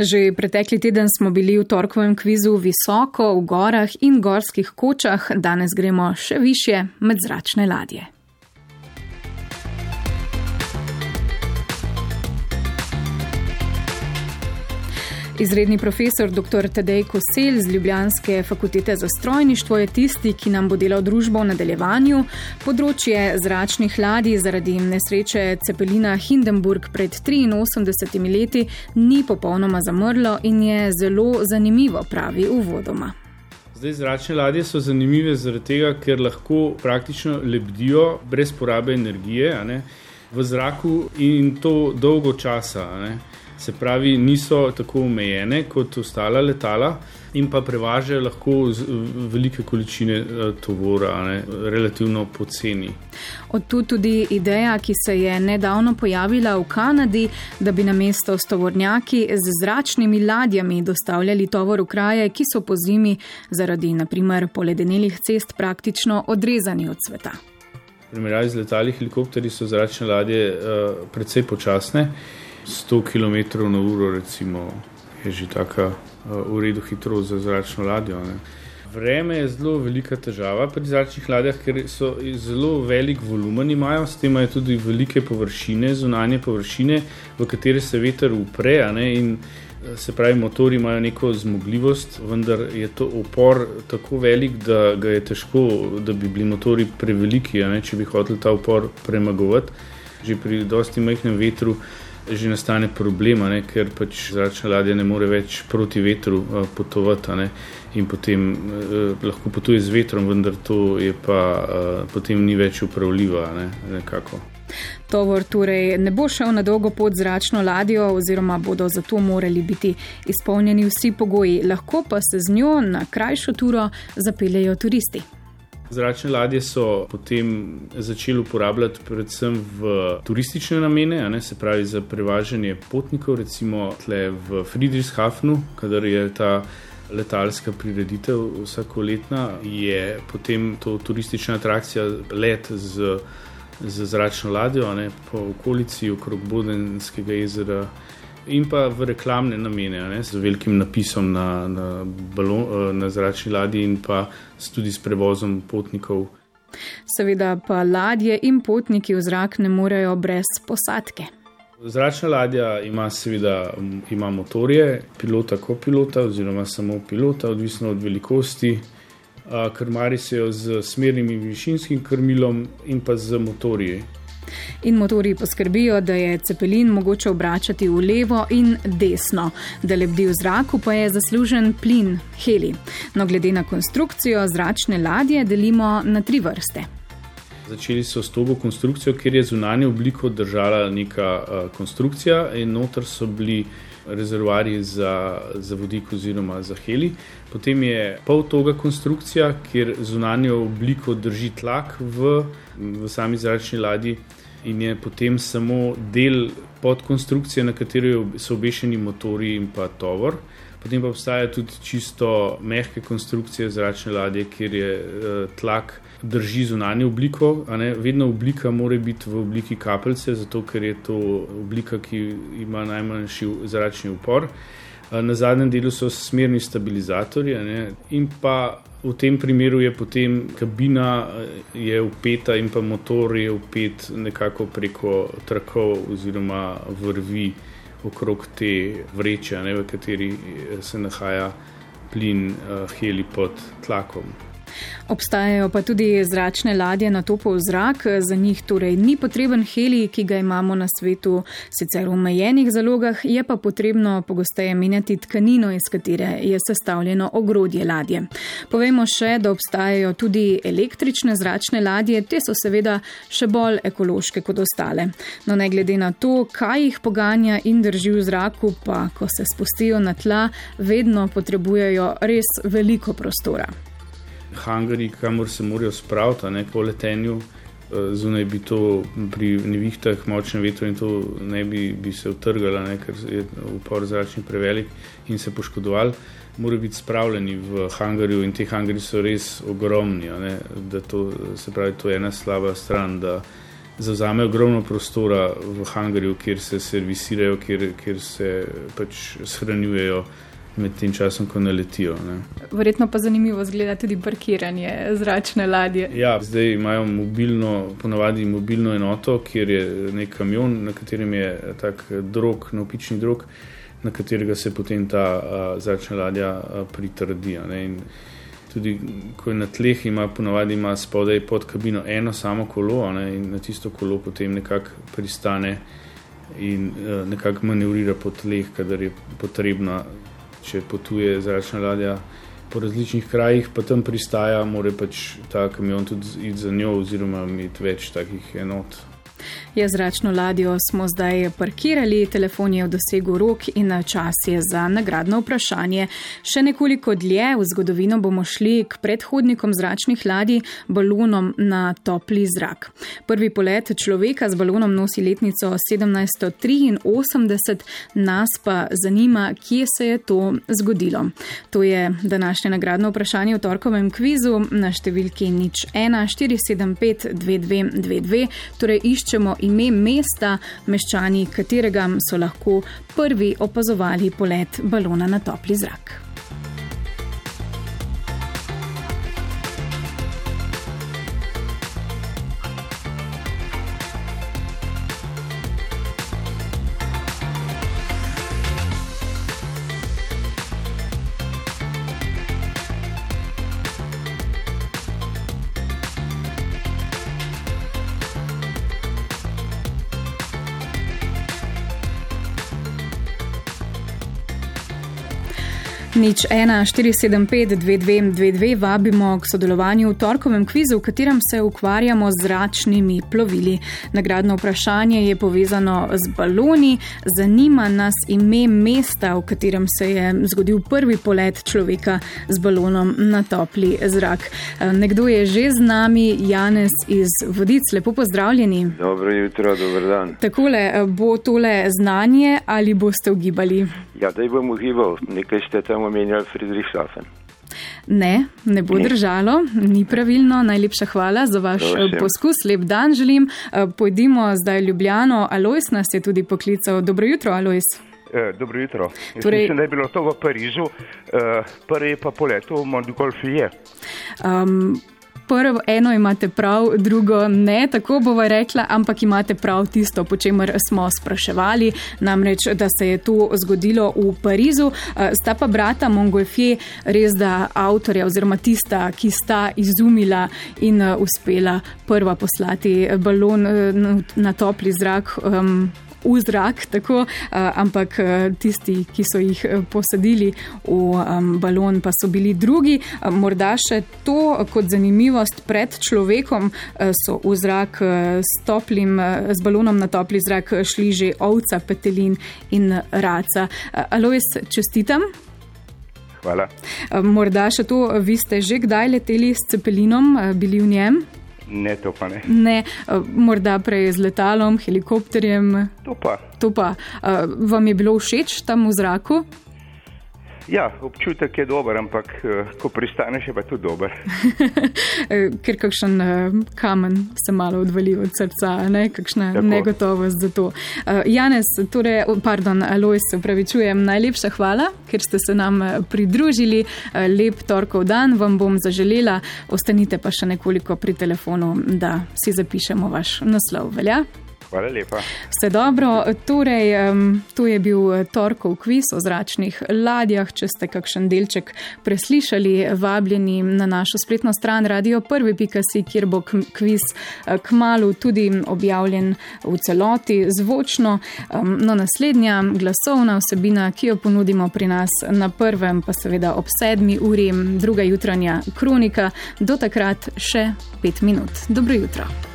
Že pretekli teden smo bili v torkovem kvizu visoko v gorah in gorskih kočah, danes gremo še više med zračne ladje. Izredni profesor dr. Tadej Kosel z Ljubljanske fakultete za strojništvo je tisti, ki nam bo delal družbo v nadaljevanju. Področje zračnih ladij zaradi nesreče Cepelina Hindenburg pred 83 leti ni popolnoma zamrlo in je zelo zanimivo, pravi uvodoma. Zdaj, zračne ladje so zanimive zaradi tega, ker lahko praktično lebdijo brez porabe energije ne, v zraku in to dolgo časa. Ne se pravi, niso tako omejene kot ostala letala in pa prevažajo lahko velike količine eh, tovora, ne, relativno poceni. Od tu tudi ideja, ki se je nedavno pojavila v Kanadi, da bi na mesto s tovornjaki z zračnimi ladjami dostavljali tovor v kraje, ki so po zimi zaradi naprimer poledenelih cest praktično odrezani od sveta. V primerjavi z letali helikopterji so zračne ladje uh, precej počasne. 100 km/h, recimo, je že tako uh, v redu hitro za zračno ladjo. Ne. Vreme je zelo velika težava pri zračnih ladjah, ker so zelo velik volumen, imajo s tem tudi velike površine, zunanje površine, v katere se veter upre. Eh, se pravi, motori imajo neko zmogljivost, vendar je to upor tako velik, da ga je težko, da bi bili motori preveliki, če bi hoteli ta upor premagovati. Že pri dosti majhnem vetru že nastane problem, ker pač zračna ladja ne more več proti vetru uh, potovati ne, in potem uh, lahko potuje z vetrom, vendar to je pa uh, potem ni več upravljiva. Ne, Tovor torej ne bo šel na dolgo pot zračno ladjo, oziroma bodo zato morali biti izpolnjeni vsi pogoji, lahko pa se z njo na krajšo turo zapeljejo turisti. Zračne ladje so potem začeli uporabljati predvsem v turistične namene, ne, se pravi za prevažanje potnikov, recimo tle v Friedrichshafnu, kadar je ta letalska prireditev vsakoletna, je potem to turistična atrakcija let z, z zračno ladjo ne, po okolici okrog Bodenskega jezera in pa v reklamne namene, ne, z velikim napisom na, na, balon, eh, na zračni ladji in pa tudi s prevozom potnikov. Seveda pa ladje in potniki v zrak ne morejo brez posadke. Zračna ladja ima seveda ima motorje, pilota, kopilota oziroma samo pilota, odvisno od velikosti. Krmari se jo z smernim in višinskim krmilom in pa z motorji, In motori poskrbijo, da je cepelin mogoče obračati v levo in desno, da lebdi v zraku pa je zaslužen plin heli. No, glede na konstrukcijo zračne ladje delimo na tri vrste. Začeli so s to konstrukcijo, ker je zunanje obliko držala neka uh, konstrukcija in noter so bili rezervoarji za, za vodik oziroma za heli. Potem je pol toga konstrukcija, kjer zunanjo obliko drži tlak v, v sami zračni ladji in je potem samo del podkonstrukcije, na kateri so obešeni motori in pa tovor. Potem pa obstajajo tudi čisto mehke konstrukcije zračne ladje, kjer je uh, tlak drži zunanjo obliko. Vedno oblika mora biti v obliki kapljice, zato ker je to oblika, ki ima najmanjši zračni upor. Uh, na zadnjem delu so smerni stabilizatorji in pa V tem primeru je potem kabina je upeta in pa motor je upet nekako preko trakov oziroma vrvi okrog te vreče, ne, v kateri se nahaja plin uh, heli pod tlakom. Obstajajo pa tudi zračne ladje na topov zrak, za njih torej ni potreben heli, ki ga imamo na svetu sicer v omejenih zalogah, je pa potrebno pogosteje menjati tkanino, iz katere je sestavljeno ogrodje ladje. Povejmo še, da obstajajo tudi električne zračne ladje, te so seveda še bolj ekološke kot ostale. No, ne glede na to, kaj jih poganja in drži v zraku, pa ko se spustijo na tla, vedno potrebujejo res veliko prostora hangari, kamor se morajo spraviti, ne po letenju. Eh, zunaj bi to pri nevihtah, močnem vetru in to ne bi, bi se utrgala, ne, ker je upor zračni prevelik in se poškodovali. Morajo biti spravljeni v hangarju in ti hangari so res ogromni. Ne, to, se pravi, to je ena slaba stran, da zauzame ogromno prostora v hangarju, kjer se servisirajo, kjer, kjer se pač shranjujejo med tem časom, ko naletijo. Ne. Verjetno pa zanimivo zgleda tudi parkiranje zračne ladje. Ja, zdaj imajo mobilno, ponavadi mobilno enoto, kjer je nek kamion, na katerem je tak drog, nopični drog, na katerega se potem ta a, zračna ladja a, pritrdi. Tudi, ko je na tleh, ima ponavadi ima spodaj pod kabino eno samo kolo ne, in na tisto kolo potem nekako pristane in uh, nekako manevrira po tleh, kadar je potrebna če potuje zračna ladja po različnih krajih, pa tam pristaja, mora pač ta kamion tudi iti za njo, oziroma imeti več takih enot. Je zračno ladjo smo zdaj parkirali, telefon je v dosegu rok in čas je za nagradno vprašanje. Še nekoliko dlje v zgodovino bomo šli k predhodnikom zračnih ladij, balonom na topli zrak. Prvi polet človeka z balonom nosi letnico 1783, nas pa zanima, kje se je to zgodilo. To je današnje nagradno vprašanje v torkovem kvizu na številki nič 1 475 2222, torej iščemo ime mesta, meščani katerega so lahko prvi opazovali polet balona na topli zrak. Nič 1, 475, 2222 vabimo k sodelovanju v torkovem kvizu, v katerem se ukvarjamo z zračnimi plovili. Nagradno vprašanje je povezano z baloni. Zanima nas ime mesta, v katerem se je zgodil prvi polet človeka z balonom na topli zrak. Nekdo je že z nami, Janez iz Vodic. Lepo pozdravljeni. Dobro jutro, dober dan. Takole, bo tole znanje ali boste ugibali? Ja, da bom ugibal, nekaj ste tam omenjali Friedrichshafen. Ne, ne bo ne. držalo, ni pravilno. Najlepša hvala za vaš Došem. poskus. Lep dan želim. Eh, pojdimo zdaj Ljubljano. Alois nas je tudi poklical. Dobro jutro, Alois. Eh, dobro jutro. Torej, mislim, da je bilo to v Parizu, eh, prvi pa poletu v Montgolfier. Um, prvo, eno imate prav, drugo ne, tako bova rekla, ampak imate prav tisto, po čemer smo spraševali, namreč, da se je to zgodilo v Parizu. Eh, sta pa brata Mongolfje res da avtorja oziroma tista, ki sta izumila in eh, uspela prva poslati balon eh, na topli zrak. Um, v zrak, tako, ampak tisti, ki so jih posadili v balon, pa so bili drugi. Morda še to kot zanimivost pred človekom so v zrak s toplim, z balonom na topli zrak šli že ovca, petelin in raca. Alois, čestitam. Hvala. Morda še to, vi ste že kdaj leteli s cepelinom, bili v njem? Ne, to pa ne. Ne, eh, morda prej z letalom, helikopterjem. To pa. To pa. Eh, vam je bilo všeč tam v zraku? Ja, občutek je dober, ampak eh, ko pristaneš, je pa tudi dober. Ker kakšen eh, kamen se malo odvali od srca, ne? kakšna Tako. negotovost za to. Eh, Janez, torej, pardon, Alois, upravičujem, najlepša hvala, ker ste se nam pridružili. Lep torkov dan vam bom zaželela, ostanite pa še nekoliko pri telefonu, da si zapišemo vaš naslov. Velja? Hvala lepa. Vse dobro. Torej, um, to je bil eh, torkov kviz o zračnih ladjah. Če ste kakšen delček preslišali, vabljeni na našo spletno stran radio1.si, kjer bo kviz eh, k malu tudi objavljen v celoti zvočno. Um, no, naslednja glasovna vsebina, ki jo ponudimo pri nas na prvem, pa seveda ob sedmi uri, druga jutranja kronika, do takrat še pet minut. Dobro jutro.